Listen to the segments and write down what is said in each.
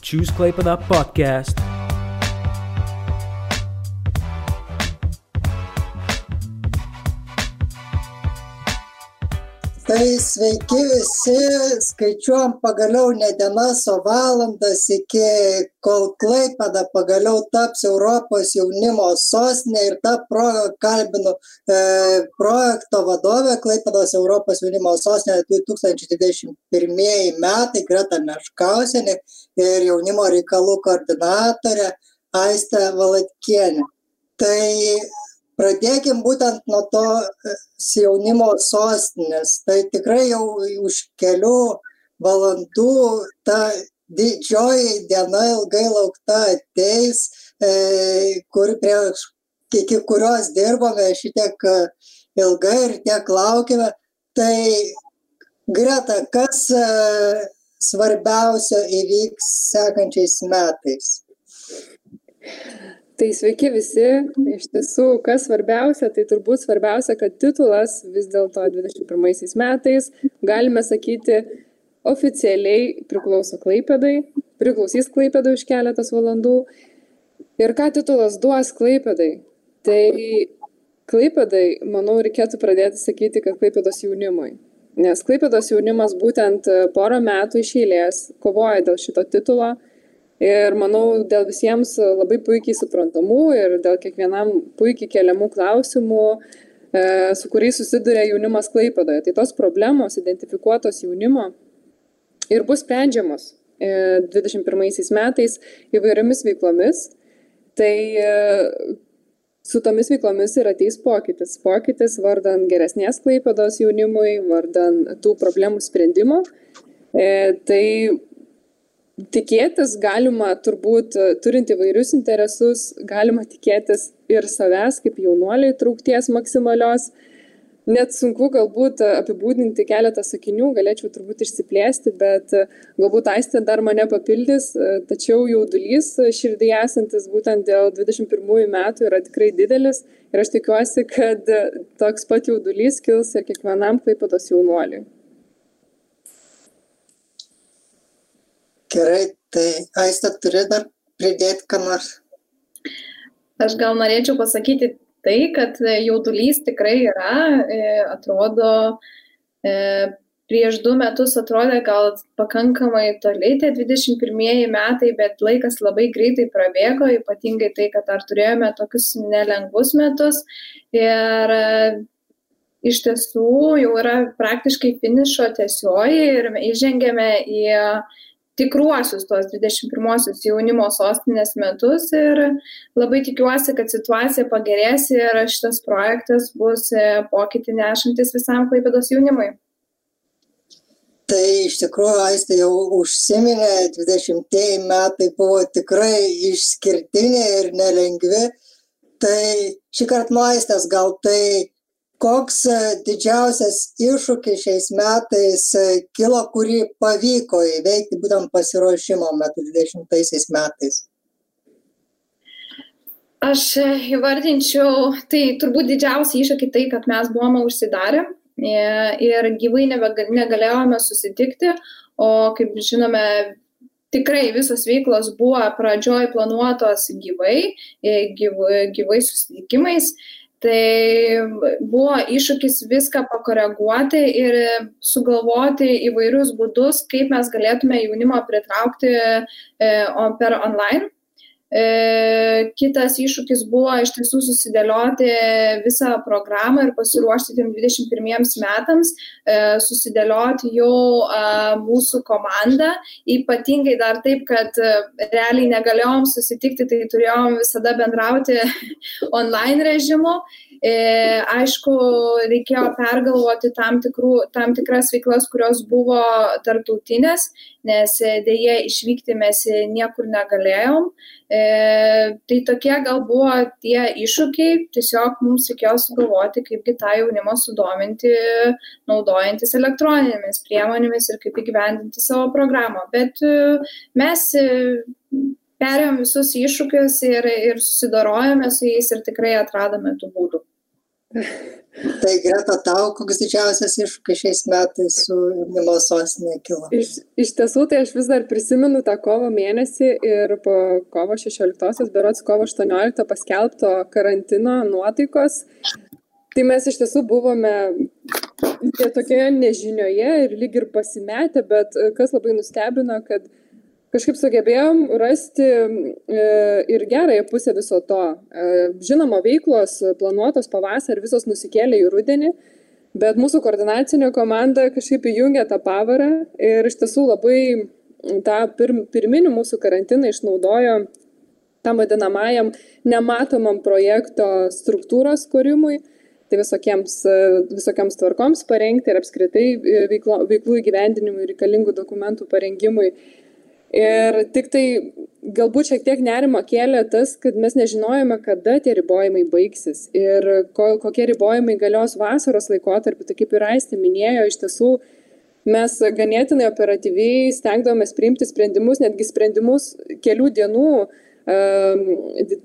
Choose Klaipėda podcast. Tai sveiki visi, skaičiuom pagaliau ne dienas, o valandas iki kol Klaipėda pagaliau taps Europos jaunimo sostinė ir tą progą kalbinu e, projekto vadovę Klaipėdos Europos jaunimo sostinė 2021 metai Greta Meškausienė ir jaunimo reikalų koordinatorė Aistė Valatkienė. Tai pradėkim būtent nuo to e, jaunimo sostinės. Tai tikrai jau už kelių valandų ta didžioji diena ilgai laukta ateis, e, kur prieš, iki kurios dirbome šitiek ilgai ir tiek laukime. Tai Greta, kas e, svarbiausia įvyks sekančiais metais? Tai sveiki visi, iš tiesų, kas svarbiausia, tai turbūt svarbiausia, kad titulas vis dėlto 21 metais, galime sakyti, oficialiai priklauso Klaipėdai, priklausys Klaipėdai už keletas valandų. Ir ką titulas duos Klaipėdai? Tai Klaipėdai, manau, reikėtų pradėti sakyti, kad Klaipėdos jaunimui. Nes Klaipėdos jaunimas būtent porą metų iš eilės kovoja dėl šito titulo ir manau dėl visiems labai puikiai suprantamų ir dėl kiekvienam puikiai keliamų klausimų, e, su kuriais susiduria jaunimas Klaipadoje. Tai tos problemos identifikuotos jaunimo ir bus sprendžiamos 21 e, metais įvairiomis veiklomis. Tai e, su tomis veiklomis ir ateis pokytis. Pokytis vardan geresnės Klaipados jaunimui, vardan tų problemų sprendimo. Tai tikėtis galima turbūt e, turint įvairius interesus, galima tikėtis ir savęs kaip jaunuoliai traukties maksimalios. Net sunku galbūt apibūdinti keletą sakinių, galėčiau turbūt išsiplėsti, bet e, galbūt Aistė dar mane papildys, e, tačiau jaudulys širdį esantis būtent dėl 21 metų yra tikrai didelis ir aš tikiuosi, kad toks pat jaudulys kils ir kiekvienam klaipatos jaunuoliui. Gerai, tai Aista turi dar pridėti, ką nors. Aš gal norėčiau pasakyti tai, kad jaudulys tikrai yra, e, atrodo, e, prieš du metus atrodė gal pakankamai toli tie 21 metai, bet laikas labai greitai prabėgo, ypatingai tai, kad dar turėjome tokius nelengvus metus. Ir e, iš tiesų jau yra praktiškai finišo tiesioji ir įžengėme į tikruosius tuos 21-osius jaunimo sostinės metus ir labai tikiuosi, kad situacija pagerės ir šitas projektas bus e, pokytį nešantis visam Klaipėdos jaunimui. Tai iš tikrųjų, Aistė jau užsiminė, 20 metai buvo tikrai išskirtiniai ir nelengvi. Tai šį kartą nuo Aistės gal tai koks e, didžiausias iššūkis šiais metais e, kilo, kurį pavyko įveikti būtent pasiruošimo metu 20 metais? Aš e, įvardinčiau, tai turbūt didžiausia iššūkį tai, kad mes buvome užsidarę ir gyvai negalėjome susitikti, o kaip žinome, tikrai visos veiklos buvo pradžioj planuotos gyvai, gyvai susitikimais Tai buvo iššūkis viską pakoreguoti ir sugalvoti įvairius būdus, kaip mes galėtume jaunimą pritraukti e, per online kitas iššūkis buvo iš tiesų susidėlioti visą programą ir pasiruošti tiem 21 metams, e, susidėlioti jau mūsų komandą, ypatingai dar taip, kad e, realiai negalėjom susitikti, tai turėjom visada bendrauti online režimu. Aišku, reikėjo pergalvoti tam, tikrų, tam tikras veiklas, kurios buvo tarptautinės, nes dėje išvykti mes niekur negalėjom. E, tai tokie gal buvo tie iššūkiai, tiesiog mums reikėjo sugalvoti, kaipgi tą jaunimą sudominti, naudojantis elektroninėmis priemonėmis ir kaip įgyvendinti savo programą. Bet e, mes e, perėjom visus iššūkius ir, ir susidorojome su jais ir tikrai atradome tų būdų. Tai greta tau, koks didžiausias iššūkis šiais metais su jaunimo sostinė kilo? Iš, iš tiesų, tai aš vis dar prisimenu tą kovo mėnesį ir po kovo 16-osios, berots kovo 18 paskelbto karantino nuotaikos. Tai mes iš tiesų buvome tokioje nežinioje ir lyg ir pasimetę, bet kas labai nustebino, kad kažkaip sugebėjom rasti e, ir gerąją pusę viso to. E, žinoma, veiklos planuotos pavasarį visos nusikėlė į rudenį, bet mūsų koordinacinė komanda kažkaip įjungė tą pavarą ir iš tiesų labai tą pirm, pirminį mūsų karantiną išnaudojo tam vadinamajam nematomam projekto struktūros kūrimui. Tai visokiems, visokiems tvarkoms parengti ir apskritai veiklo, veiklų įgyvendinimui reikalingų dokumentų parengimui Ir tik tai galbūt šiek tiek nerimo kėlė tas, kad mes nežinojome, kada tie ribojimai baigsis ir ko, kokie ribojimai galios vasaros laikotarpį. Tai kaip ir Aistė minėjo, iš tiesų mes ganėtinai operatyviai stengdavomės priimti sprendimus, netgi sprendimus kelių dienų um,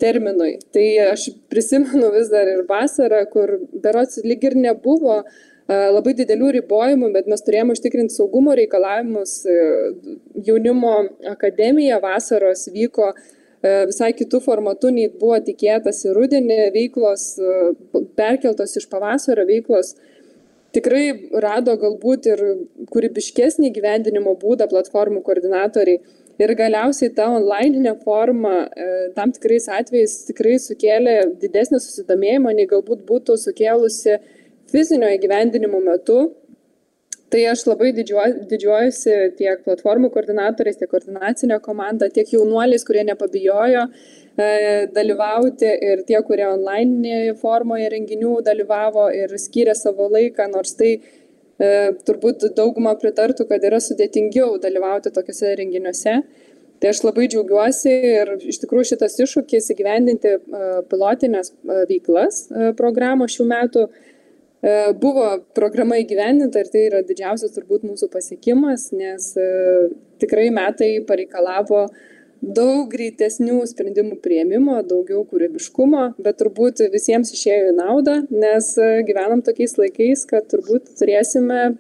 terminui. Tai aš prisimenu vis dar ir vasarą, kur berots lyg ir nebuvo uh, labai didelių ribojimų, bet mes turėjome užtikrinti saugumo reikalavimus. E, jaunimo akademija vasaros vyko e, visai kitų formatų, nei buvo tikėtasi rudenį veiklos, e, perkeltos iš pavasario veiklos. Tikrai rado galbūt ir kūrybiškesnį gyvendinimo būdą platformų koordinatoriai. Ir galiausiai ta online'inė forma tam tikrais atvejais tikrai sukėlė didesnį susidomėjimą, nei galbūt būtų sukėlusi uh, fizinio įgyvendinimo metu, tai aš labai didžiuojuosi tiek platformų koordinatoriais, tiek koordinacinė komanda, tiek jaunuoliais, kurie nepabijojo e, dalyvauti ir tie, kurie online formoje renginių dalyvavo ir skyrė savo laiką, nors tai e, turbūt dauguma pritartų, kad yra sudėtingiau dalyvauti tokiuose renginiuose. Tai aš labai džiaugiuosi ir iš tikrųjų šitas iššūkis įgyvendinti e, pilotinės veiklas programos šių metų E, buvo programa įgyvendinta ir tai yra didžiausias turbūt mūsų pasiekimas, nes e, tikrai metai pareikalavo daug greitesnių sprendimų prieimimo, daugiau kūrybiškumo, bet turbūt visiems išėjo į naudą, nes e, gyvenam tokiais laikais, kad turbūt turėsime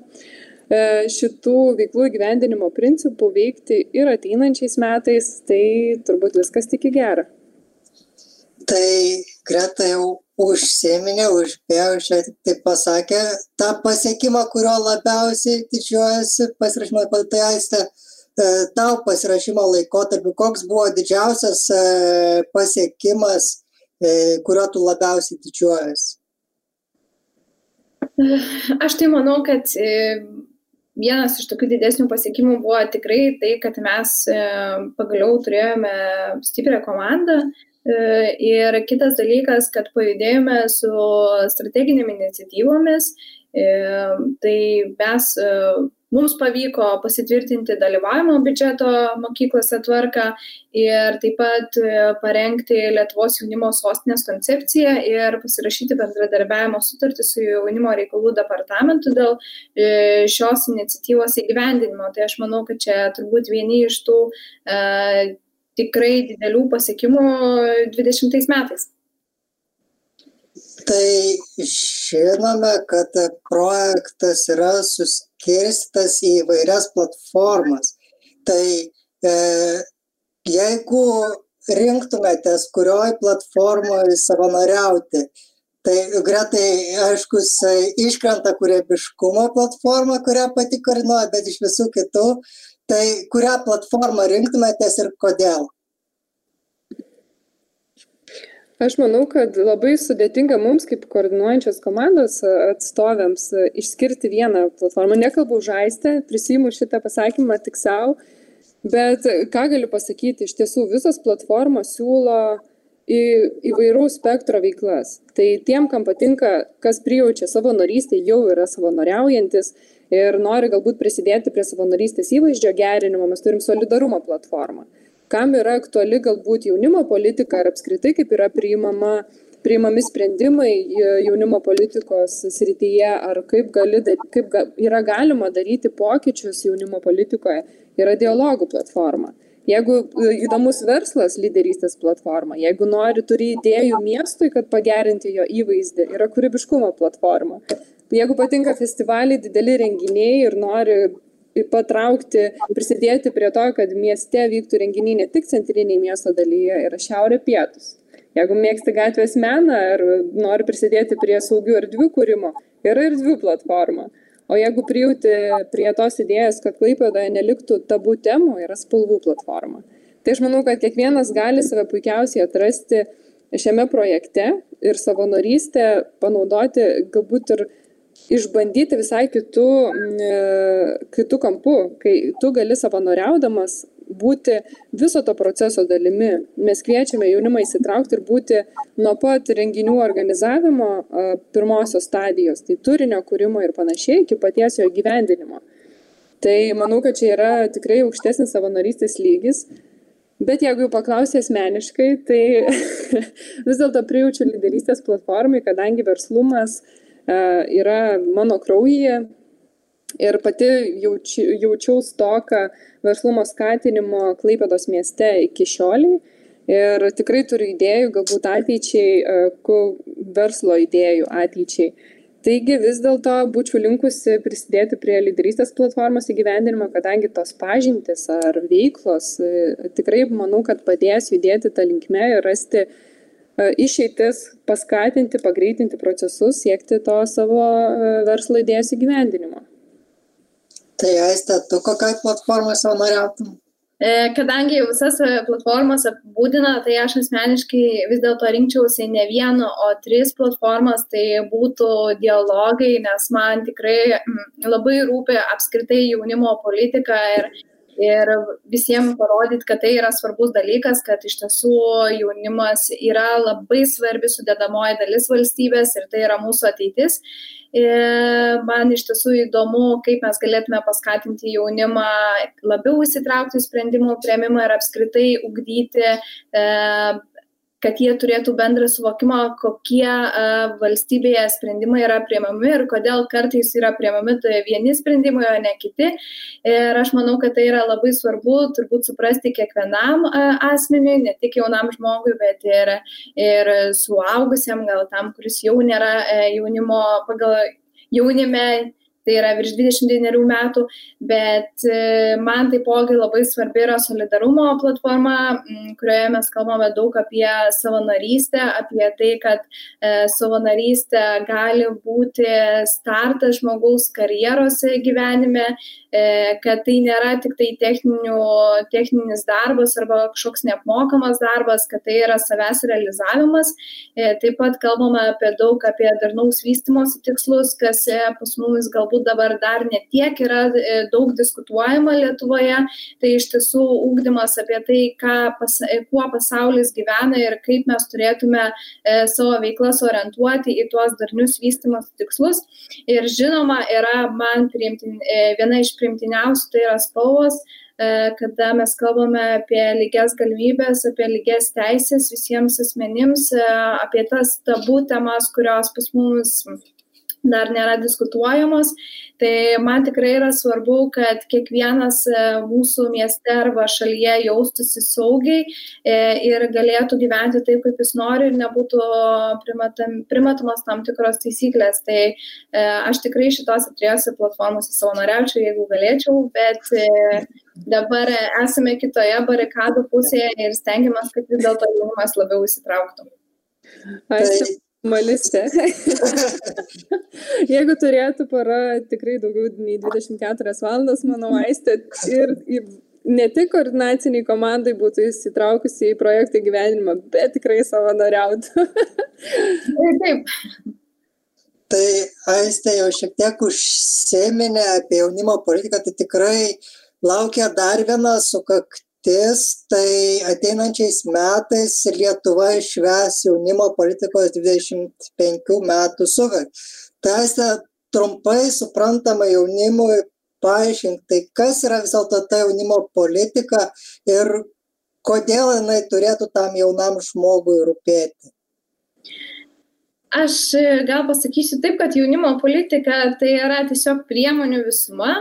šitų veiklų įgyvendinimo principų veikti ir ateinančiais metais, tai turbūt viskas tik į gerą. Tai Greta jau užsiminė, tik tai pasakė tą pasiekimą, kurio labiausiai didžiuojasi pasirašymo tai aistė. E, tau pasirašymo laikotarpiu, koks buvo didžiausias e, pasiekimas, e, kurio tu labiausiai didžiuojasi? Aš tai manau, kad vienas iš tokių didesnių pasiekimų buvo tikrai tai, kad mes pagaliau turėjome stiprią komandą, ir kitas dalykas, kad pajudėjome su strateginėmis iniciatyvomis, e, tai mes, e, mums pavyko pasitvirtinti dalyvavimo biudžeto mokyklose tvarką ir taip pat parengti Lietuvos jaunimo sostinės koncepciją ir pasirašyti bendradarbiavimo sutartį su jaunimo reikalų departamentu dėl šios iniciatyvos įgyvendinimo. Tai aš manau, kad čia turbūt vieni iš tų tikrai didelių pasiekimų 20 metais. Tai žinome, kad projektas yra suskirstas į vairias platformas. Tai e, jeigu rinktumėtės, kurioj platformoje savanoriauti, tai gretai, aišku, iškrenta kūrybiškumo platforma, kurią pati koordinuoja, bet iš visų kitų Tai kurią platformą rinktumėtės ir kodėl? Aš manau, kad labai sudėtinga mums kaip koordinuojančios komandos atstovėms išskirti vieną platformą. Nekalbu už aistę, prisijimu šitą pasakymą tik savo, bet ką galiu pasakyti, iš tiesų visos platformos siūlo į įvairaus spektro veiklas. Tai tiem, kam patinka, kas prijaučia savanorystę, jau yra savanoriaujantis, ir nori galbūt prisidėti prie savanorystės įvaizdžio gerinimo, mes turim solidarumo platformą. Kam yra aktuali galbūt jaunimo politika ar apskritai kaip yra priimama, priimami sprendimai jaunimo politikos srityje, ar kaip, gali, kaip yra galima daryti pokyčius jaunimo politikoje, yra dialogų platforma. Jeigu e, įdomus verslas, lyderystės platforma, jeigu nori, turi idėjų miestui, kad pagerinti jo įvaizdį, yra kūrybiškumo platforma. Jeigu patinka festivaliai, dideli renginiai ir nori patraukti, prisidėti prie to, kad mieste vyktų renginiai ne tik centriniai miesto dalyje, yra šiaurė pietus. Jeigu mėgsti gatvės meną ir nori prisidėti prie saugių erdvių kūrimo, yra erdvių platforma. O jeigu prijauti prie tos idėjos, kad Klaipėdoje neliktų tabų temų, yra spalvų platforma. Tai aš manau, kad kiekvienas gali save puikiausiai atrasti šiame projekte ir savanorystę panaudoti galbūt ir išbandyti visai kitų, e, kitų kampų, kai tu gali savanoriaudamas būti viso to proceso dalimi. Mes kviečiame jaunimą įsitraukti ir būti nuo pat renginių organizavimo pirmosios stadijos, tai turinio kūrimo ir panašiai, iki paties jo gyvendinimo. Tai manau, kad čia yra tikrai aukštesnis savanorystės lygis. Bet jeigu jau paklausė asmeniškai, tai vis dėlto prijaučiu lyderystės platformai, kadangi verslumas uh, yra mano kraujyje ir pati jauči, jaučiau stoką verslumo skatinimo Klaipėdos mieste iki šioliai. Ir tikrai turiu idėjų, galbūt ateičiai, verslo idėjų ateičiai. Taigi vis dėlto būčiau linkusi prisidėti prie lyderystės platformos įgyvendinimo, kadangi tos pažintis ar veiklos tikrai manau, kad padės judėti tą linkmę ir rasti uh, E, išeitis paskatinti, pagreitinti procesus, siekti to savo e, verslo idėjos įgyvendinimo. Tai aiste, tu kokiai platformai savanoriautum? E, kadangi visas platformas apibūdina, tai aš asmeniškai vis dėlto rinkčiausi ne vieną, o tris platformas, tai būtų dialogai, nes man tikrai labai rūpi apskritai jaunimo politika ir ir visiems parodyti, kad tai yra svarbus dalykas, kad iš tiesų jaunimas yra labai svarbi sudėdamoji dalis valstybės ir tai yra mūsų ateitis. Ir man iš tiesų įdomu, kaip mes galėtume paskatinti jaunimą labiau įsitraukti į sprendimų prieimimą ir apskritai ugdyti e, kad jie turėtų bendrą suvokimą, kokie valstybėje sprendimai yra priemami ir kodėl kartais yra priemami tai vieni sprendimai, o ne kiti. Ir aš manau, kad tai yra labai svarbu turbūt suprasti kiekvienam asmeniui, ne tik jaunam žmogui, bet ir, ir suaugusiam, gal tam, kuris jau nėra e, jaunimo pagal jaunime tai yra virš 29 metų, bet e, man taipogi labai svarbi yra solidarumo platforma, kurioje mes kalbame daug apie savanorystę, apie tai, kad e, savanorystė gali būti startas žmogaus karjeros gyvenime, e, kad tai nėra tik tai techninis darbas arba kažkoks neapmokamas darbas, kad tai yra savęs realizavimas. Taip pat kalbame apie daug apie darnaus vystimosi tikslus, kas pas mumis galbūt galbūt dabar dar netiek yra e, daug diskutuojama Lietuvoje, tai iš tiesų ūkdymas apie tai, pas, e, kuo pasaulis gyvena ir kaip mes turėtume e, savo veiklas orientuoti į tuos darnius vystimas tikslus. Ir žinoma, yra man priimtin, viena iš primtiniausių, tai yra spalvos kada mes kalbame apie lygias galimybės, apie lygias teisės visiems asmenims, apie tas tabų temas, kurios pas mus dar nėra diskutuojamos. Tai man tikrai yra svarbu, kad kiekvienas e, mūsų mieste arba šalyje jaustųsi saugiai e, ir galėtų gyventi taip, kaip jis nori ir nebūtų primatam, primatamas tam tikros taisyklės. Tai e, aš tikrai šitos trijose platformose savanoriaučiau, jeigu galėčiau, bet dabar esame kitoje barikadų pusėje ir stengiamės, kad vis dėlto jaunimas labiau įsitrauktų. Ačiū. Maliste. Jeigu turėtų para tikrai daugiau nei 24 valandas, manau, aistė ir ne tik koordinaciniai komandai būtų įsitraukusi į projektą gyvenimą, bet tikrai savanoriautų. Taip. Tai aistė jau šiek tiek užsiminė apie jaunimo politiką, tai tikrai laukia dar viena sukaktis mintis, tai ateinančiais metais Lietuva išves jaunimo politikos 25 metų suvek. Tai trumpai suprantama jaunimui paaiškinti, tai kas yra vis dėlto ta jaunimo politika ir kodėl jinai turėtų tam jaunam žmogui rūpėti. Aš gal pasakysiu taip, kad jaunimo politika tai yra tiesiog priemonių visuma,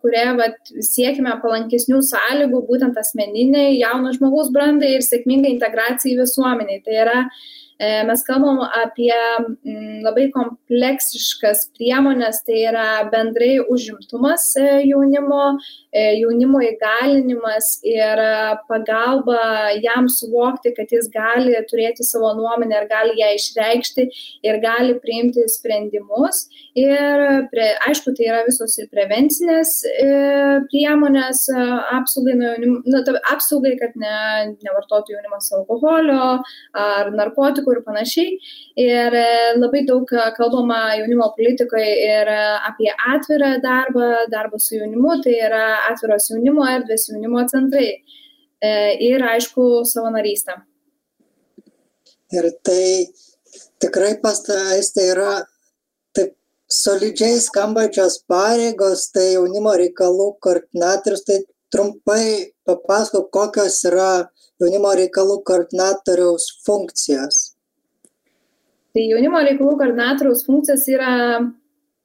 kurie vat, siekime palankesnių sąlygų būtent asmeniniai jauno žmogaus brandai ir sėkmingai integracijai į visuomenį. Tai yra E, mes kalbam apie mm, labai kompleksiškas priemonės, tai yra bendrai užimtumas e, jaunimo, e, jaunimo įgalinimas ir pagalba jam suvokti, kad jis gali turėti savo nuomonę ir gali ją išreikšti ir gali priimti sprendimus. Ir prie, aišku, tai yra visos ir prevencinės priemonės apsaugai, nu, apsaugai kad ne, nevartotų jaunimas alkoholio ar narkotikų politikų ir panašiai. Ir e, labai daug e, kalbama jaunimo politikoje ir e, apie atvirą darbą, darbą su jaunimu, tai yra atviros jaunimo erdvės, jaunimo centrai ir aišku savanorystę. Ir tai tikrai pastais tai yra taip solidžiai skambančios pareigos, tai jaunimo reikalų koordinatorius, tai trumpai papasako, kokios yra jaunimo reikalų koordinatoriaus funkcijos. Tai jaunimo reikalų koordinatoriaus funkcijas yra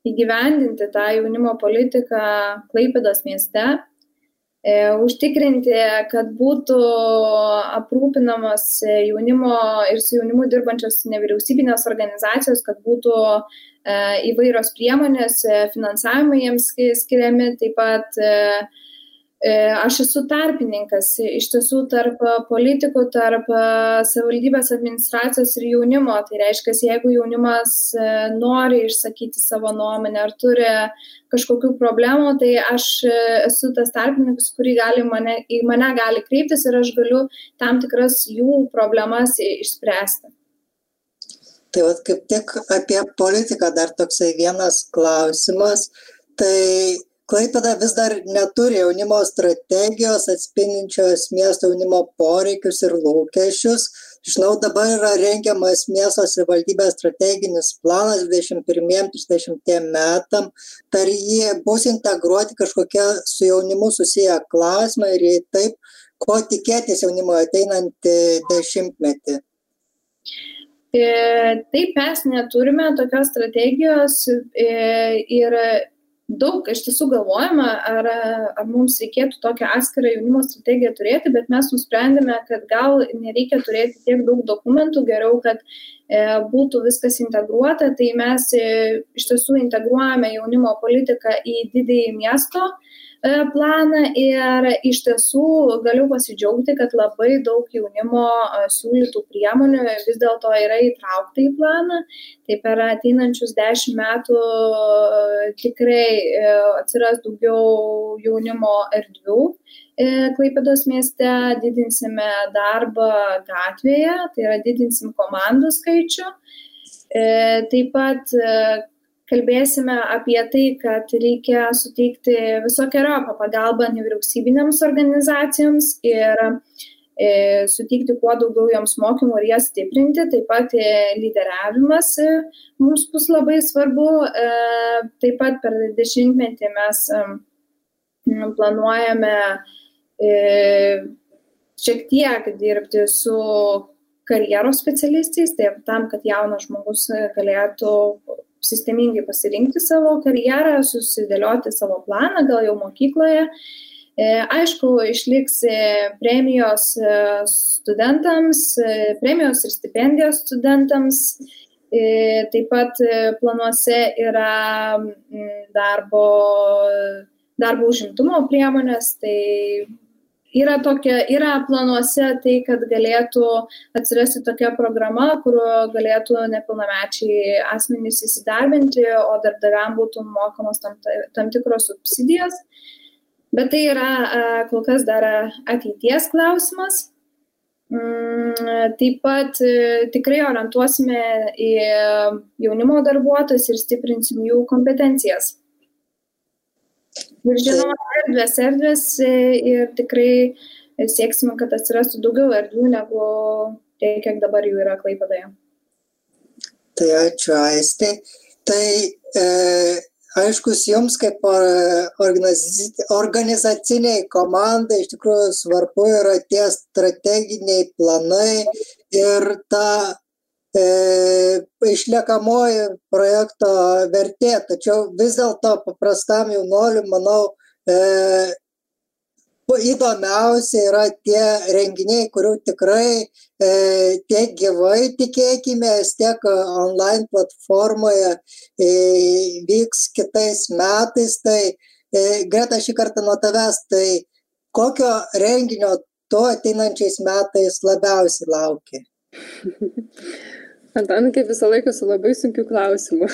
įgyvendinti tą jaunimo politiką Klaipėdos mieste, e, užtikrinti, kad būtų aprūpinamas jaunimo ir su jaunimu dirbančios nevyriausybinės organizacijos, kad būtų e, įvairios priemonės, e, finansavimai jiems skiriami, taip pat E, aš esu tarpininkas iš tiesų tarp politikų, tarp e, savivaldybės administracijos ir jaunimo. Tai reiškia, jeigu jaunimas e, nori išsakyti savo nuomonę ar turi kažkokių problemų, tai aš esu tas tarpininkas, kurį gali mane, į mane gali kreiptis ir aš galiu tam tikras jų problemas išspręsti. Tai vad kaip tik apie politiką dar toksai vienas klausimas. Tai klaipėda vis dar neturi jaunimo strategijos atspindinčios miesto jaunimo poreikius ir lūkesčius. Žinau dabar yra rengiamas miesto savivaldybės strateginis planas dvidešim pirmiem trisdešimtiem metam. Per jį bus integruoti kažkokie su jaunimu susiję klausimai ir jei taip ko tikėtis jaunimui ateinantį dešimtmetį? E, Taip, mes neturime tokios strategijos e, ir daug iš tiesų galvojame, ar, ar mums reikėtų tokią atskirą jaunimo strategiją turėti, bet mes nusprendėme, kad gal nereikia turėti tiek daug dokumentų, geriau, kad būtų viskas integruota. Tai mes e, iš tiesų integruojame jaunimo politiką į didįjį miesto E, planą ir iš tiesų galiu pasidžiaugti, kad labai daug jaunimo e, siūlytų priemonių vis dėlto yra įtraukta į planą. Tai per ateinančius dešimt metų e, tikrai atsiras daugiau jaunimo erdvių. Klaipėdos mieste didinsime darbą gatvėje, tai yra didinsim komandų skaičių. Taip pat kalbėsime apie tai, kad reikia suteikti visokiojopą pagalbą nevyriausybinėms organizacijoms ir e, suteikti kuo daugiau joms mokymų ir jas stiprinti. Taip pat e, lyderiavimas e, mums bus labai svarbu. Taip pat per dešimtmetį mes planuojame šiek tiek dirbti su karjeros specialistais, taip tam, kad jaunas žmogus galėtų sistemingai pasirinkti savo karjerą, susidėlioti savo planą, gal jau mokykloje. E, aišku, išliks e, premijos e, studentams, premijos ir stipendijos studentams. Taip pat planuose yra darbo, darbo užimtumo priemonės, tai yra, tokia, yra planuose tai, kad galėtų atsirasti tokia programa, kur galėtų nepilnamečiai asmenys įsidarbinti, o darbdaviam būtų mokamos tam, tam tikros subsidijos. Bet tai yra kol kas dar ateities klausimas. Mm, taip pat e, tikrai orientuosime į jaunimo darbuotojus ir stiprinsim jų kompetencijas. Ir žinoma, erdvės, erdvės e, ir tikrai sieksime, kad atsirastų daugiau erdvių negu tiek, kiek dabar jų yra Klaipadoje. Tai ačiū, Aistė. Tai e, aiškus jums kaip organizaciniai komandai iš tikrųjų svarbu yra tie strateginiai planai ir ta e, išliekamoji projekto vertė, tačiau vis dėlto paprastam jaunoliu, manau, e, įdomiausia yra tie renginiai, kurių tikrai e, tiek gyvai tikėkime, tiek online platformoje e, vyks kitais metais. Tai e, Greta šį kartą nuo tavęs, tai kokio renginio to ateinančiais metais labiausiai laukia? Antan, kaip visą laiką su labai sunkiu klausimu.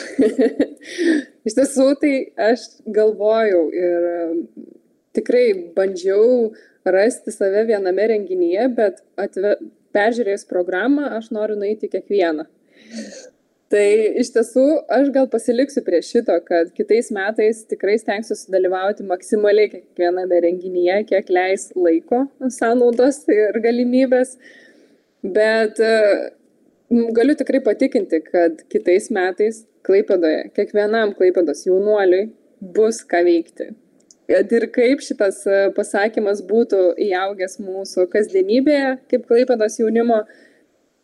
Iš tiesų, tai aš galvojau ir tikrai bandžiau rasti save viename renginyje, bet atve, peržiūrėjus programą, aš noriu nueiti kiekvieną. Tai iš tiesų aš gal pasiliksiu prie šito, kad kitais metais tikrai stengsiuosi dalyvauti maksimaliai kiekviename renginyje, kiek leis laiko sąnaudos ir galimybės. Bet galiu tikrai patikinti, kad kitais metais Klaipadoje, kiekvienam Klaipados jaunuoliui bus ką veikti kad ir kaip šitas e, pasakymas būtų įaugęs mūsų kasdienybėje, kaip klaipados jaunimo,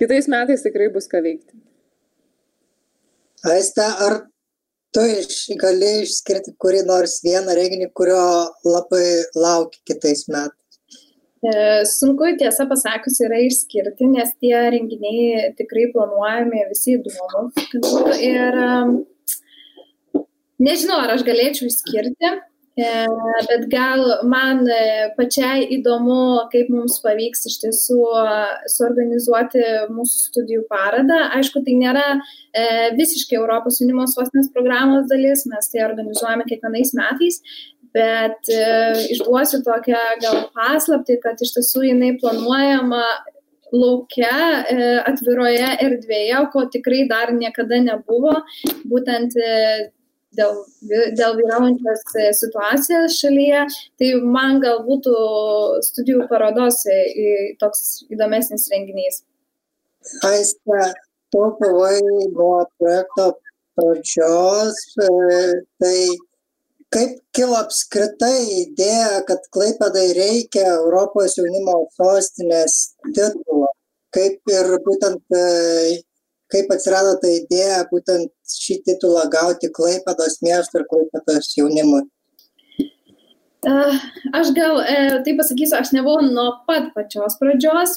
kitais metais tikrai bus ką veikti. Aiste, ar tu iš, gali išskirti kurį nors vieną renginį, kurio labai lauki kitais metais? E, sunku tiesą pasakius yra išskirti, nes tie renginiai tikrai planuojami visi įdomus. Ir nežinau, ar aš galėčiau išskirti, E, bet gal man e, pačiai įdomu, kaip mums pavyks iš tiesų suorganizuoti mūsų studijų paradą. Aišku, tai nėra e, visiškai Europos jaunimo sostinės programos dalis, mes tai organizuojame kiekvienais metais, bet išduosiu tokią gal paslapti, kad iš tiesų jinai planuojama laukia, atviroje erdvėje, ko tikrai dar niekada nebuvo. Būtent dėl, dėl vyraujančios e, situacijos šalyje, tai man gal būtų studijų parodos e, toks įdomesnis renginys. Aiste, tu buvai nuo projekto pradžios, e, tai kaip kilo apskritai idėja, kad Klaipėdai reikia Europos jaunimo sostinės titulo? Kaip ir būtent kaip atsirado ta idėja būtent šį titulą gauti Klaipados miesto ir Klaipados jaunimui? Aš gal e, tai pasakysiu, aš nebuvau nuo pat pačios pradžios,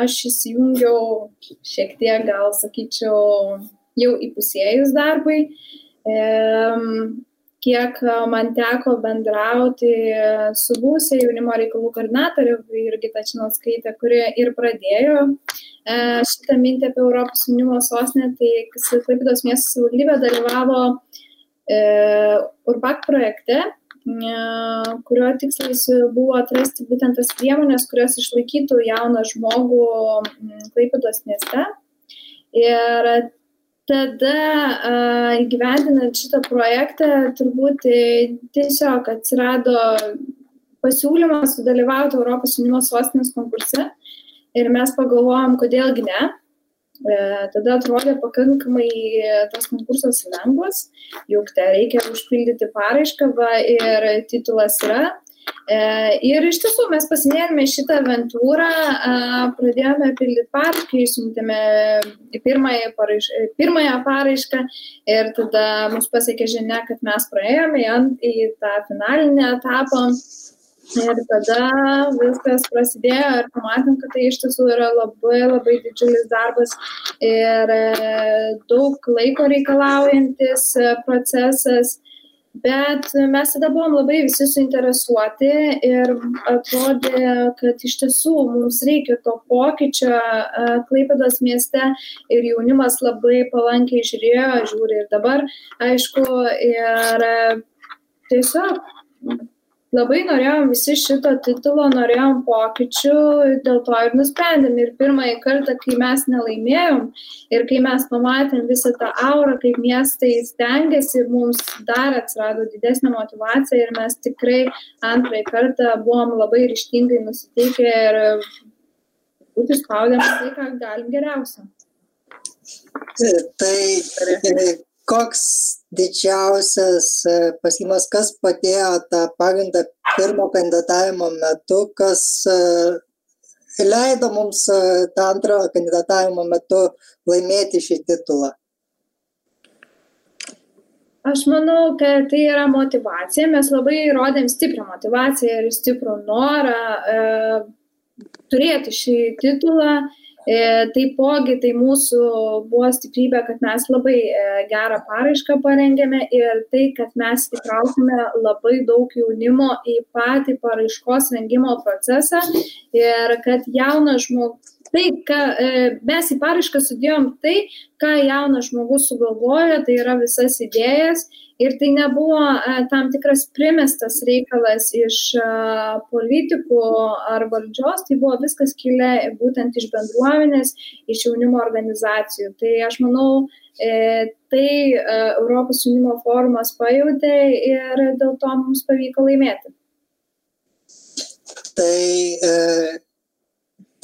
aš įsijungiau šiek tiek, gal sakyčiau, jau įpusėjus darbui. E, kiek man teko bendrauti su būsė jaunimo reikalų koordinatorė Jurgita Činauskaitė, kuri ir pradėjo e, šitą mintį apie Europos jaunimo sostinę, tai Klaipėdos miesto savivaldybė dalyvavo e, Urbak projekte, e, kurio tikslas buvo atrasti būtent tas priemonės, kurios išlaikytų jauną žmogų Klaipėdos mieste. Ir tada įgyvendinant šitą projektą turbūt e, tiesiog atsirado pasiūlymas sudalyvauti Europos jaunimo sostinės konkurse ir mes pagalvojom, kodėlgi ne. E, tada atrodė pakankamai tas konkursas lengvas, juk te reikia užpildyti paraišką va, ir titulas yra E, ir iš tiesų mes pasinėrėme šitą aventūrą, pradėjome pildyti paraišką, išsiuntėme pirmąją, paraiš, pirmąją paraišką ir tada mus pasiekė žinia, kad mes praėjome į, tą finalinį etapą. Ir tada viskas prasidėjo ir pamatėm, kad tai iš tiesų yra labai labai didžiulis darbas ir e, daug laiko reikalaujantis e, procesas bet mes tada buvom labai visi suinteresuoti ir atrodė, kad iš tiesų mums reikia to pokyčio Klaipėdos mieste ir jaunimas labai palankiai žiūrėjo, žiūri ir dabar, aišku, ir tiesiog labai norėjom visi šito titulo, norėjom pokyčių, dėl to ir nusprendėm. Ir pirmąjį kartą, kai mes nelaimėjom ir kai mes pamatėm visą tą aurą, kaip miestai stengiasi, mums dar atsirado didesnė motivacija ir mes tikrai antrąjį kartą buvom labai ryštingai nusiteikę ir būti spaudėm tai, ką galim geriausia. Tai koks didžiausias e, pasiūlymas, kas padėjo tą pagrindą pirmo kandidatavimo metu, kas e, leido mums tą antrą kandidatavimo metu laimėti šį titulą? Aš manau, kad tai yra motivacija. Mes labai rodėm stiprią motivaciją ir stiprų norą e, turėti šį titulą. E, taipogi tai mūsų buvo stiprybė, kad mes labai e, gerą paraišką parengėme ir tai, kad mes įtraukime labai daug jaunimo į patį paraiškos rengimo procesą ir kad jaunas žmogus tai, ką e, mes į paraišką sudėjom tai, ką jaunas žmogus sugalvojo, tai yra visas idėjas ir tai nebuvo e, tam tikras primestas reikalas iš e, politikų ar valdžios, tai buvo viskas kilę būtent iš bendruomenės, iš jaunimo organizacijų. Tai aš manau, tai Europos jaunimo forumas pajutė ir dėl to mums pavyko laimėti. Tai e,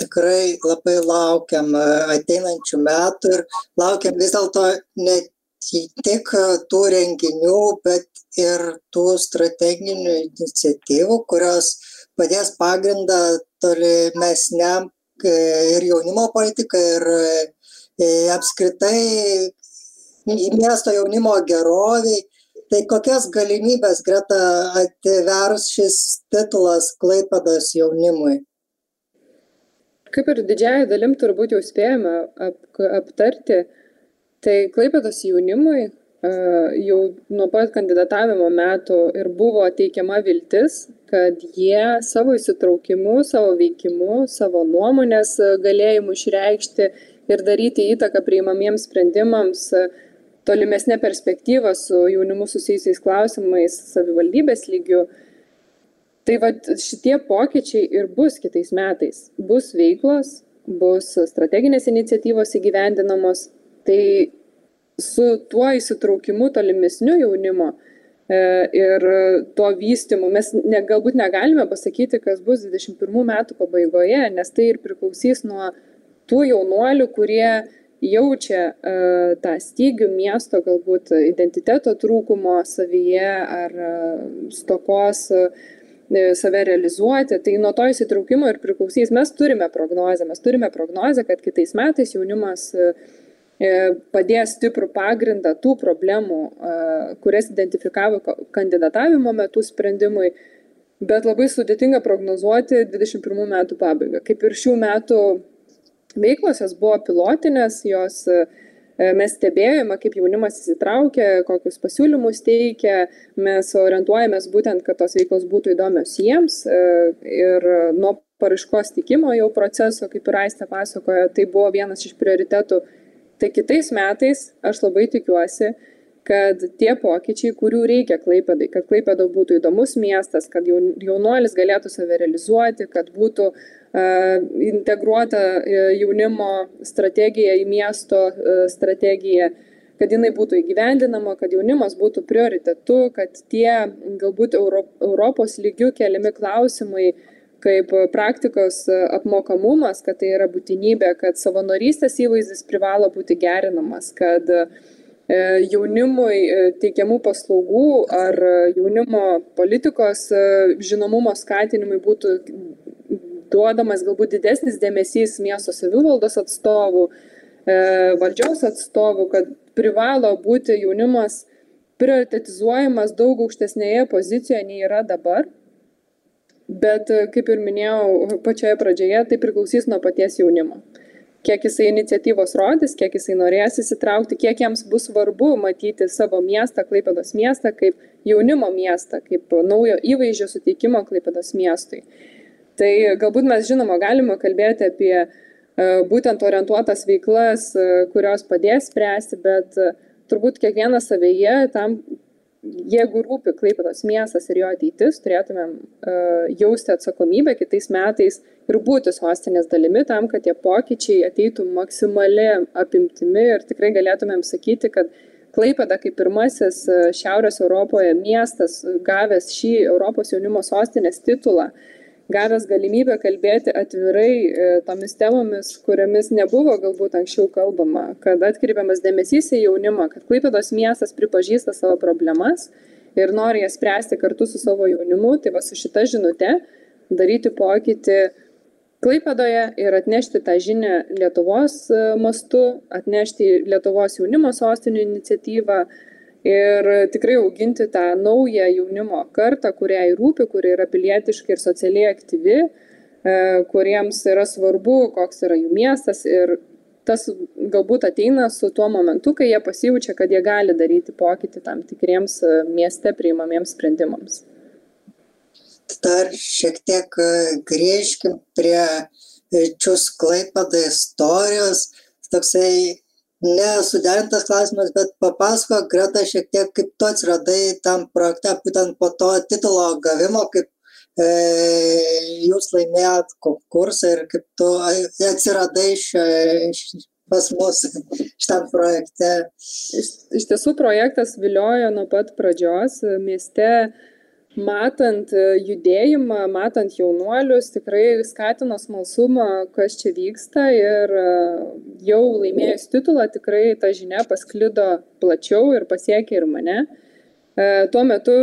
tikrai labai laukiam e, ateinančių metų ir laukiam vis dėlto ne tik tų renginių, bet ir tų strateginių iniciatyvų, kurios padės pagrindą tolimesniam e, ir jaunimo politikai, ir e, apskritai miesto jaunimo geroviai. Tai kokias galimybės greta atvers šis titulas Klaipados jaunimui? Kaip ir didžiąją dalim turbūt jau spėjome ap, aptarti, tai Klaipėdos jaunimui jau nuo pat kandidatavimo metų ir buvo teikiama viltis, kad jie savo įsitraukimu, savo veikimu, savo nuomonės galėjimu išreikšti ir daryti įtaką priimamiems sprendimams tolimesnė perspektyva su jaunimu susijusiais klausimais savivaldybės lygių tai vat šitie pokyčiai ir bus kitais metais. Bus veiklos bus strateginės iniciatyvos įgyvendinamos tai su tuo įsitraukimu tolimesniu jaunimo e, ir tuo vystimu mes ne, galbūt negalime pasakyti, kas bus 21 metų pabaigoje, nes tai ir priklausys nuo tų jaunuolių, kurie jaučia uh, tą stygių miesto galbūt identiteto trūkumo savyje ar uh, stokos uh, save realizuoti, tai nuo to įsitraukimo ir priklausys. Mes turime prognozę, mes turime prognozę, kad kitais metais jaunimas e, padės stiprų pagrindą tų problemų, kurias identifikavo kandidatavimo metu sprendimui, bet labai sudėtinga prognozuoti 21 metų pabaigą. Kaip ir šių metų veiklos, jos buvo pilotinės, jos E, mes stebėjome, kaip jaunimas įsitraukia, kokius pasiūlymus teikia, mes orientuojamės būtent, kad tos veiklos būtų įdomios jiems e, ir nuo paraiškos tikimo jau proceso, kaip ir Aistė pasakojo, tai buvo vienas iš prioritetų. Tai kitais metais aš labai tikiuosi, kad tie pokyčiai, kurių reikia Klaipėdai, kad Klaipėda būtų įdomus miestas, kad jaunuolis galėtų save realizuoti, kad būtų uh, integruota e, jaunimo strategija į miesto uh, strategiją, kad jinai būtų įgyvendinama, kad jaunimas būtų prioritetu, kad tie galbūt Euro, Europos lygių keliami klausimai, kaip praktikos apmokamumas, kad tai yra būtinybė, kad savanorystės įvaizdis privalo būti gerinamas, kad E, jaunimui e, teikiamų paslaugų ar jaunimo politikos e, žinomumo skatinimui būtų duodamas galbūt didesnis dėmesys miesto savivaldos atstovų, valdžios atstovų, kad privalo būti jaunimas prioritetizuojamas daug aukštesnėje pozicijoje nei yra dabar. Bet, kaip ir minėjau pačioje pradžioje, tai priklausys nuo paties jaunimo kiek jisai iniciatyvos rodys, kiek jisai norės įsitraukti, kiek jiems bus svarbu matyti savo miestą, Klaipėdos miestą, kaip jaunimo miestą, kaip naujo įvaizdžio suteikimo Klaipėdos miestui. Tai galbūt mes žinoma galime kalbėti apie e, būtent orientuotas veiklas, e, kurios padės spręsti, bet e, turbūt kiekvienas savyje tam jeigu rūpi Klaipėdos miestas ir jo ateitis, turėtumėm uh, jausti atsakomybę kitais metais ir būti sostinės dalimi tam, kad tie pokyčiai ateitų maksimali apimtimi. Ir tikrai galėtumėm sakyti, kad Klaipėda kaip pirmasis e, Šiaurės Europoje miestas gavęs šį Europos jaunimo sostinės titulą uh, gavęs galimybę kalbėti atvirai e, tomis temomis, kuriamis nebuvo galbūt anksčiau kalbama, kad atkreipiamas dėmesys į jaunimą, kad Klaipėdos miestas pripažįsta savo problemas ir nori jas spręsti kartu su savo jaunimu, tai va su šita žinute daryti pokytį Klaipėdoje ir atnešti tą žinią Lietuvos e, mastu, atnešti Lietuvos jaunimo sostinių iniciatyvą ir tikrai auginti tą naują jaunimo kartą, kuriai rūpi, kuri yra pilietiškai ir socialiai aktyvi, e, kuriems yra svarbu, koks yra jų miestas ir tas galbūt ateina su tuo momentu, kai jie pasijaučia, kad jie gali daryti pokytį tam tikriems e, mieste priimamiems sprendimams dar šiek tiek e, grįžkim prie čius Klaipada istorijos. Toksai nesuderintas klausimas, bet papasako, Greta, šiek tiek kaip tu atsiradai tam projekte, būtent po to titulo gavimo, kaip e, jūs laimėjot konkursą ir kaip tu atsiradai šia, pas mus šitam projekte. Iš, iš tiesų projektas viliojo nuo pat pradžios. Mieste matant e, judėjimą, matant jaunuolius, tikrai skatino smalsumą, kas čia vyksta ir e, jau laimėjus titulą tikrai ta žinia pasklido plačiau ir pasiekė ir mane. E, tuo metu,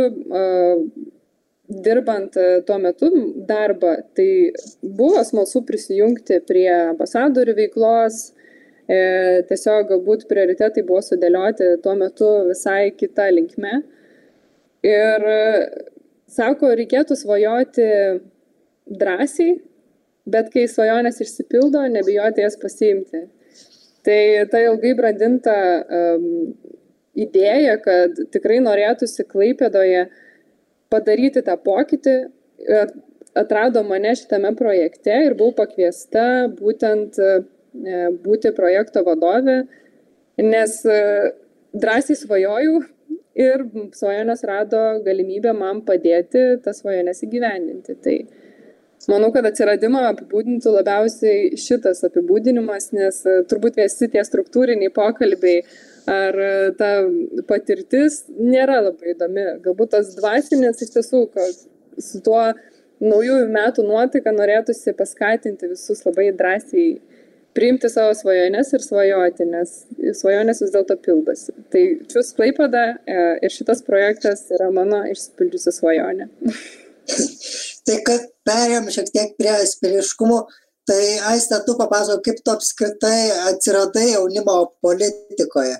dirbant tuo metu darbą, tai buvo smalsu prisijungti prie ambasadorių veiklos, tiesiog galbūt prioritetai buvo sudėlioti tuo metu visai kita linkme. Ir Sako, reikėtų svajoti drąsiai, bet kai svajonės išsipildo, nebijoti jas pasiimti. Tai ta ilgai brandinta um, idėja, kad tikrai norėtųsi Klaipėdoje padaryti tą pokytį, atrado mane šitame projekte ir buvau pakviesta būtent e, būti projekto vadovė, nes e, drąsiai svajojau, ir svajonės rado galimybę man padėti tas svajonės įgyvendinti. Tai manau, kad atsiradimą apibūdintų labiausiai šitas apibūdinimas, nes e, turbūt visi tie struktūriniai pokalbiai ar e, ta patirtis nėra labai įdomi. Galbūt tas dvasinis iš tiesų, kad su tuo naujųjų metų nuotaika norėtųsi paskatinti visus labai drąsiai priimti savo svajones ir svajoti, nes svajonės vis dėlto pildosi. Tai Čius Klaipada e, ir šitas projektas yra mano išsipildžiusi svajonė. tai kad perėm šiek tiek prie asmeniškumo, tai Aiste, tu papasako, kaip tu apskritai atsiradai jaunimo politikoje.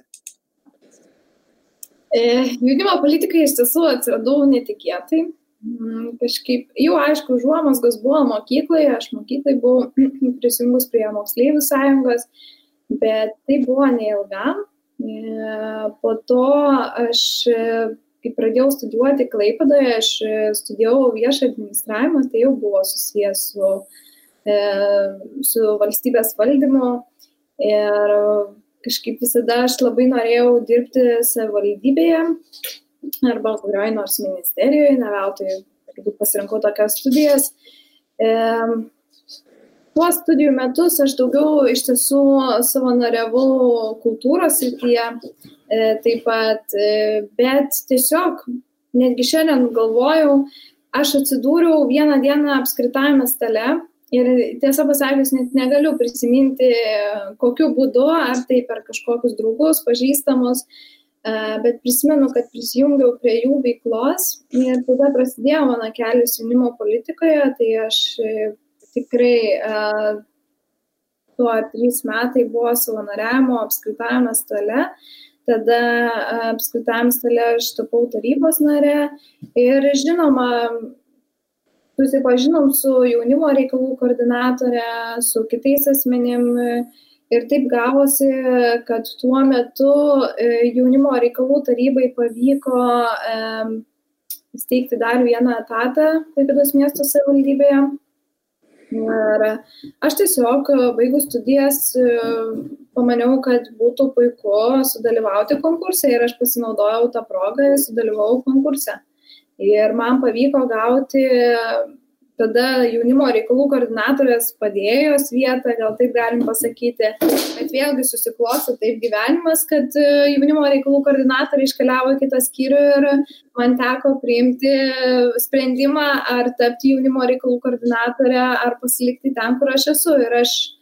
E, jaunimo politikai iš tiesų atsiradau netikėtai. Mm, kažkaip jau aišku, užuomasgos buvo mokykloje, aš mokyklai buvau prisijungus prie moksleivių sąjungos, bet tai buvo neilgam. E, po to aš, kai pradėjau studijuoti Klaipadoje, aš studijavau viešą administravimą, tai jau buvo susijęs su, e, su valstybės valdymu. Ir kažkaip visada aš labai norėjau dirbti savivaldybėje arba kurioj nors ministerijoje, ne veltui turbūt pasirinkau tokias studijas. E, tuos studijų metus aš daugiau iš tiesų savanoriavau kultūros srityje, e, taip pat, e, bet tiesiog netgi šiandien galvojau, aš atsidūriau vieną dieną apskritajame stale ir tiesą pasakius net negaliu prisiminti, kokiu būdu, ar tai per kažkokius draugus, pažįstamus, bet prisimenu, kad prisijungiau prie jų veiklos ir tada prasidėjo mano kelias jaunimo politikoje, tai aš e, tikrai tuo trys metai buvo savanoriavimo apskritavimo stale, tada apskritavimo stale aš tapau tarybos nare ir žinoma, susipažinom su jaunimo reikalų koordinatorė, su kitais asmenim Ir taip gavosi, kad tuo metu e, jaunimo reikalų tarybai pavyko įsteigti dar vieną etatą Klaipėdos miesto savivaldybėje. Ir aš tiesiog baigus studijas e, pamaniau, kad būtų puiku sudalyvauti konkurse ir aš pasinaudojau tą progą ir sudalyvau konkurse. Ir man pavyko gauti tada jaunimo reikalų koordinatorės padėjos vietą, gal taip galim pasakyti, bet vėlgi susiklosi taip gyvenimas, kad e, jaunimo reikalų koordinatorė iškeliavo į kitą skyrių ir man teko priimti sprendimą, ar tapti jaunimo reikalų koordinatorė, ar pasilikti ten, kur aš esu. Ir aš E,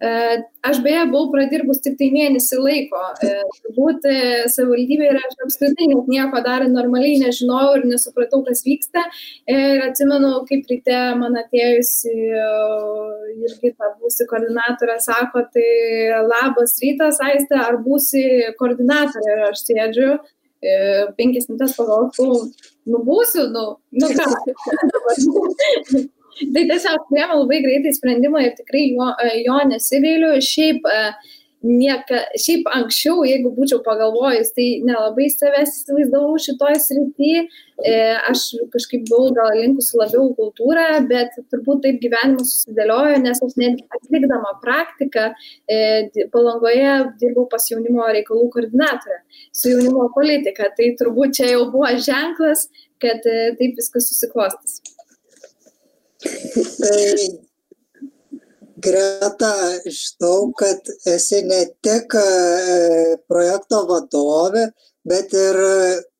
aš beje buvau pradirbus tik tai mėnesį laiko. E, turbūt savivaldybė ir aš apskritai net nieko dar normaliai nežinojau ir nesupratau, kas vyksta. Ir atsimenu, kaip ryte man atėjusi irgi ta būsi koordinatorė sako, tai labas rytas, Aiste, ar būsi koordinatorė? Ir aš sėdžiu, penkias minutės pagalvojau, nu būsiu, nu, nu ką. Tai tiesiog priėmė labai greitai sprendimą ir tikrai jo, jo nesigailiu. Šiaip, e, nieka, šiaip anksčiau, jeigu būčiau pagalvojus, tai nelabai savęs įsivaizdavau šitoj srity. E, aš kažkaip buvau gal linkusi labiau kultūrą, bet turbūt taip gyvenimas susidėliojo, nes aš net atlikdama praktiką e, palangoje dirbau pas jaunimo reikalų koordinatorę su jaunimo politika. Tai turbūt čia jau buvo ženklas, kad taip viskas susiklostys. Tai Greta, žinau, kad esi ne tik e, projekto vadovė, bet ir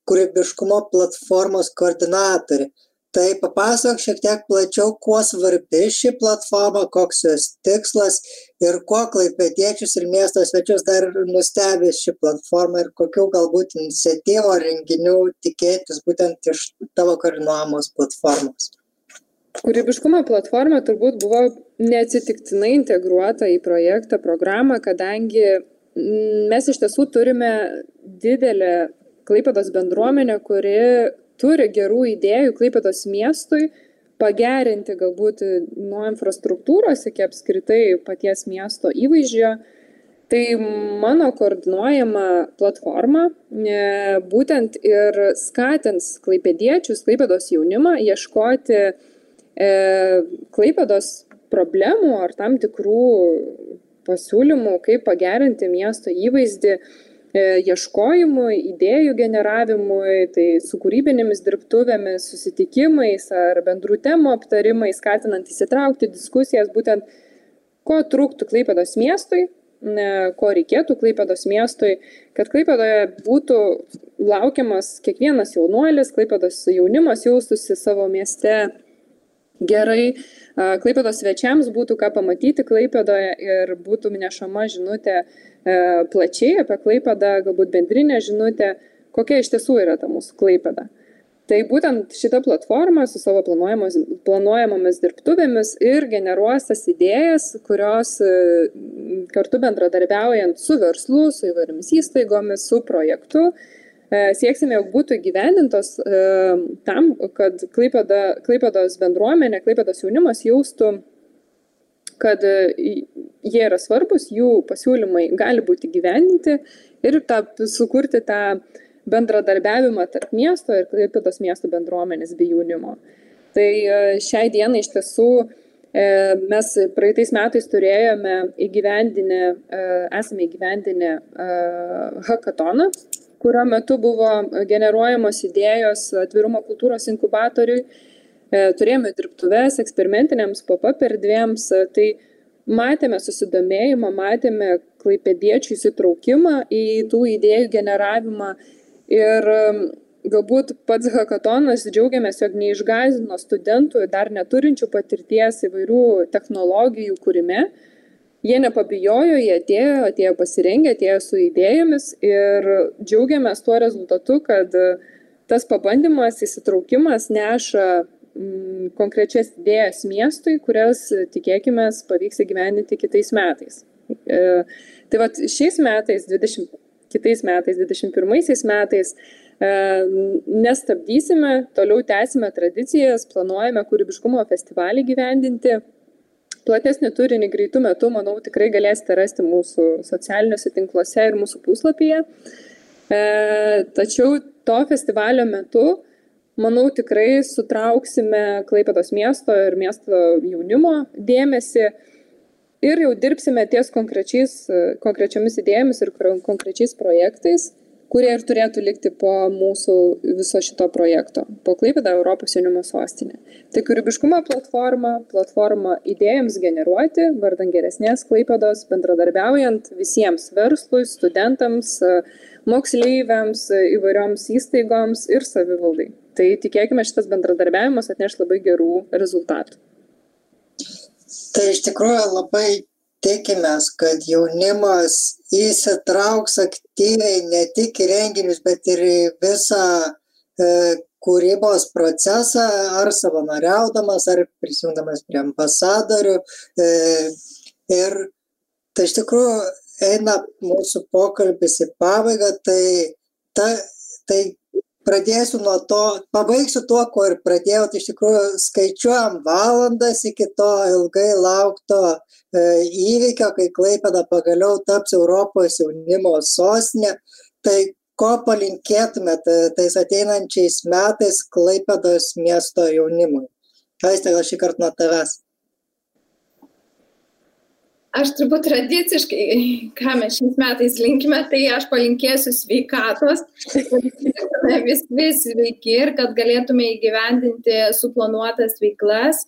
kūrybiškumo platformos koordinatorė. Tai papasakok šiek tiek plačiau, kuo svarbi ši platforma, koks jos tikslas ir kuo klaipėtiečius ir miesto svečius dar nustebės ši platforma ir kokių galbūt iniciatyvo renginių tikėtis būtent iš tavo koordinuojamos platformos. Kūrybiškumo platforma turbūt buvo neatsitiktinai integruota į projektą programą, kadangi mm, mes iš tiesų turime didelę Klaipados bendruomenę, kuri turi gerų idėjų Klaipados miestui pagerinti galbūt nuo infrastruktūros iki apskritai paties miesto įvaizdžio. Tai mano koordinuojama platforma e, būtent ir skatins klaipėdiečius, klaipėdos jaunimą ieškoti Klaipados problemų ar tam tikrų pasiūlymų, kaip pagerinti miesto įvaizdį, e, ieškojimui, idėjų generavimui, tai su kūrybinėmis dirbtuvėmis, susitikimais ar bendrų temų aptarimais, skatinant įsitraukti diskusijas, būtent ko trūktų Klaipados miestui, ko reikėtų Klaipados miestui, kad Klaipadoje būtų laukiamas kiekvienas jaunuolis, Klaipados jaunimas jaustųsi savo mieste gerai. Klaipėdos svečiams būtų ką pamatyti Klaipėdoje ir būtų nešama žinutė e, plačiai apie Klaipėdą, galbūt bendrinė žinutė, kokia iš tiesų yra ta mūsų Klaipėda. Tai būtent šita platforma su savo planuojamomis dirbtuvėmis ir generuos tas idėjas, kurios e, kartu bendradarbiaujant su verslu, su įvairiomis įstaigomis, su projektu, E, sieksime, jog būtų gyvendintos e, tam, kad Klaipėda, Klaipėdos bendruomenė, Klaipėdos jaunimas jaustų, kad e, jie yra svarbus, jų pasiūlymai gali būti gyvendinti ir tą, sukurti tą bendradarbiavimą tarp miesto ir Klaipėdos miesto bendruomenės bei jaunimo. Tai šiai dienai iš tiesų mes praeitais metais turėjome įgyvendinę, esame įgyvendinę hackatoną, kurio metu buvo generuojamos idėjos atvirumo kultūros inkubatoriui. E, turėjome dirbtuves eksperimentiniams pop-up erdvėms, e, tai matėme susidomėjimą, matėme klaipėdiečių įsitraukimą į tų idėjų generavimą ir galbūt pats hackatonas džiaugiamės, jog neišgazino studentų dar neturinčių patirties įvairių technologijų kūrime, jie nepabijojo, jie atėjo, atėjo pasirengę, atėjo su idėjomis ir džiaugiamės tuo rezultatu, kad tas pabandymas, įsitraukimas neša mm, konkrečias idėjas miestui, kurias tikėkime pavyks įgyvendinti kitais metais. E, tai vad šiais metais, 20, kitais metais, 21 metais e, nestabdysime, toliau tęsime tradicijas, planuojame kūrybiškumo festivalį gyvendinti platesnį turinį greitų metų, manau, tikrai galėsite rasti mūsų socialiniuose tinkluose ir mūsų puslapyje. E, tačiau to festivalio metu, manau, tikrai sutrauksime Klaipėdos miesto ir miesto jaunimo dėmesį ir jau dirbsime ties konkrečiomis idėjomis ir konkrečiais projektais kurie ir turėtų likti po mūsų viso šito projekto, po Klaipėda Europos jaunimo sostinė. Tai kūrybiškumo platforma, platforma idėjams generuoti, vardan geresnės Klaipėdos, bendradarbiaujant visiems verslui, studentams, moksleiviams, įvairioms įstaigoms ir savivaldai. Tai tikėkime, šitas bendradarbiavimas atneš labai gerų rezultatų. Tai iš tikrųjų labai tikimės, kad jaunimas įsitrauks aktyviai ne tik į renginius, bet ir į visą e, kūrybos procesą, ar savanoriaudamas, ar prisijungdamas prie ambasadorių. E, ir tai iš tikrųjų eina mūsų pokalbis į pabaigą, tai, ta, tai pradėsiu nuo to, pabaigsiu tuo, kuo ir pradėjau, tai iš tikrųjų skaičiuojam valandas iki to ilgai laukto e, įvykio, kai Klaipėda pagaliau taps Europos jaunimo sostinė. Tai ko palinkėtumėte tais ateinančiais metais Klaipėdos miesto jaunimui? Aistė, gal šį kartą nuo tavęs. Aš turbūt tradiciškai, ką mes šiais metais linkime, tai aš palinkėsiu sveikatos, kad vis vis sveiki ir kad galėtume įgyvendinti suplanuotas veiklas.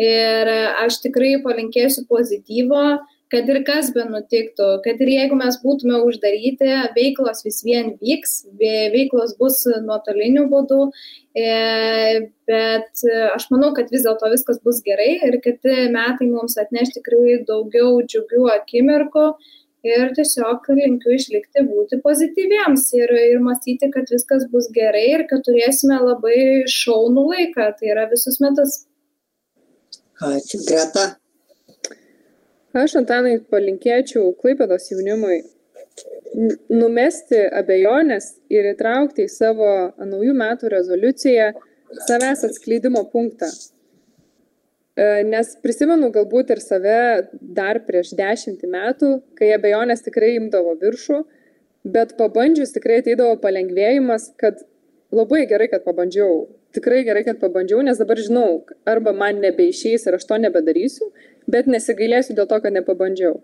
Ir aš tikrai palinkėsiu pozityvo, kad ir kas be nutiktų, kad ir jeigu mes būtume uždaryti, veiklos vis vien vyks, veiklos bus nuotoliniu būdu, e, bet aš manau, kad vis dėlto viskas bus gerai ir kiti metai mums atneš tikrai daugiau džiugių akimirkų. Ir tiesiog linkiu išlikti, būti pozityviems ir, ir mąstyti, kad viskas bus gerai ir kad turėsime labai šaunų laiką, tai yra visus metus. Ačiū, Greta. Aš, Antanai, palinkėčiau Klaipėdos jaunimui numesti abejonės ir įtraukti į savo naujų metų rezoliuciją savęs atskleidimo punktą. E, nes prisimenu galbūt ir save dar prieš dešimtį metų, kai abejonės tikrai imdavo viršų, bet pabandžius tikrai ateidavo palengvėjimas, kad labai gerai, kad pabandžiau. Tikrai gerai, kad pabandžiau, nes dabar žinau, arba man nebeišeis ir aš to nebedarysiu, bet nesigailėsiu dėl to, kad nepabandžiau.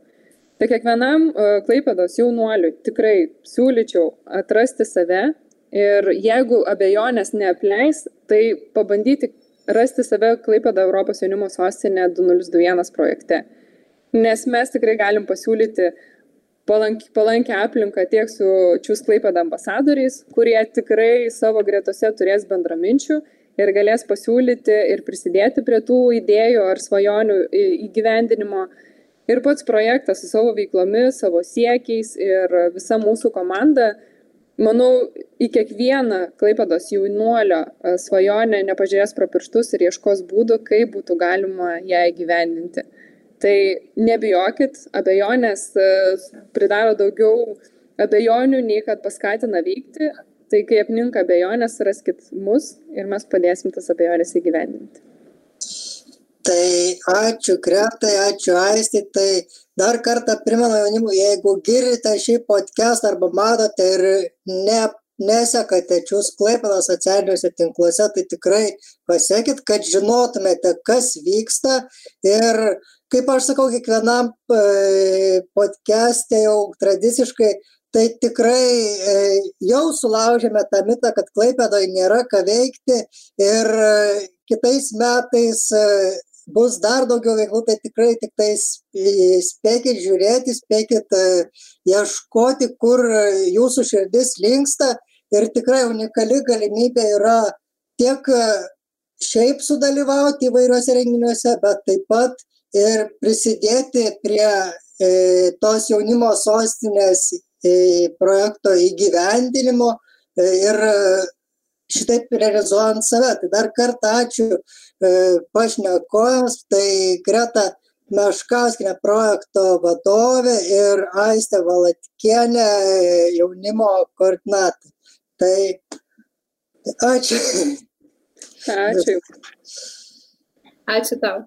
Tai kiekvienam uh, Klaipėdos jaunuoliui tikrai siūlyčiau atrasti save ir jeigu abejonės neapleis, tai pabandyti rasti save Klaipėdo Europos jaunimo sostinė 2021 projekte. Nes mes tikrai galim pasiūlyti palankę palank, aplinką tiek su Čiūs Klaipėda ambasadoriais, kurie tikrai savo gretose turės bendraminčių ir galės pasiūlyti ir prisidėti prie tų idėjų ar svajonių įgyvendinimo. Ir pats projektas su savo veiklomis, savo siekiais ir visa mūsų komanda, manau, į kiekvieną Klaipados jaunuolio e, svajonę nepažiūrės pro pirštus ir ieškos būdų, kaip būtų galima ją įgyvendinti. Tai nebijokit, abejonės e, pridaro daugiau abejonių, nei kad paskatina veikti, Tai kai apninka abejonės, raskit mus ir mes padėsim tas abejonės įgyvendinti. Tai ačiū Kretai, ačiū Aisti. Tai dar kartą primenu jaunimui, jeigu girdite šį podcast arba matote ir ne, nesekate čiūs klaipėdą socialiniuose tinkluose, tai tikrai pasiekit, kad žinotumėte, kas vyksta. Ir kaip aš sakau, kiekvienam e, podcast'e jau tradiciškai tai tikrai e, jau sulaužėme tą mitą, kad Klaipėdoje nėra ką veikti ir e, kitais metais bus dar daugiau veiklų, tai tikrai tik tai spėkit žiūrėti, spėkit ieškoti, kur jūsų širdis linksta ir tikrai unikali galimybė yra tiek šiaip sudalyvauti įvairiuose renginiuose, bet taip pat ir prisidėti prie tos jaunimo sostinės projekto įgyvendinimo e, ir e, šitaip realizuojant save. Tai dar kartą ačiū e, pašnekovams, tai Greta Meškauskinė projekto vadovė ir Aistė Valatkienė jaunimo koordinatorė. Tai ačiū. Ačiū. Ačiū tau.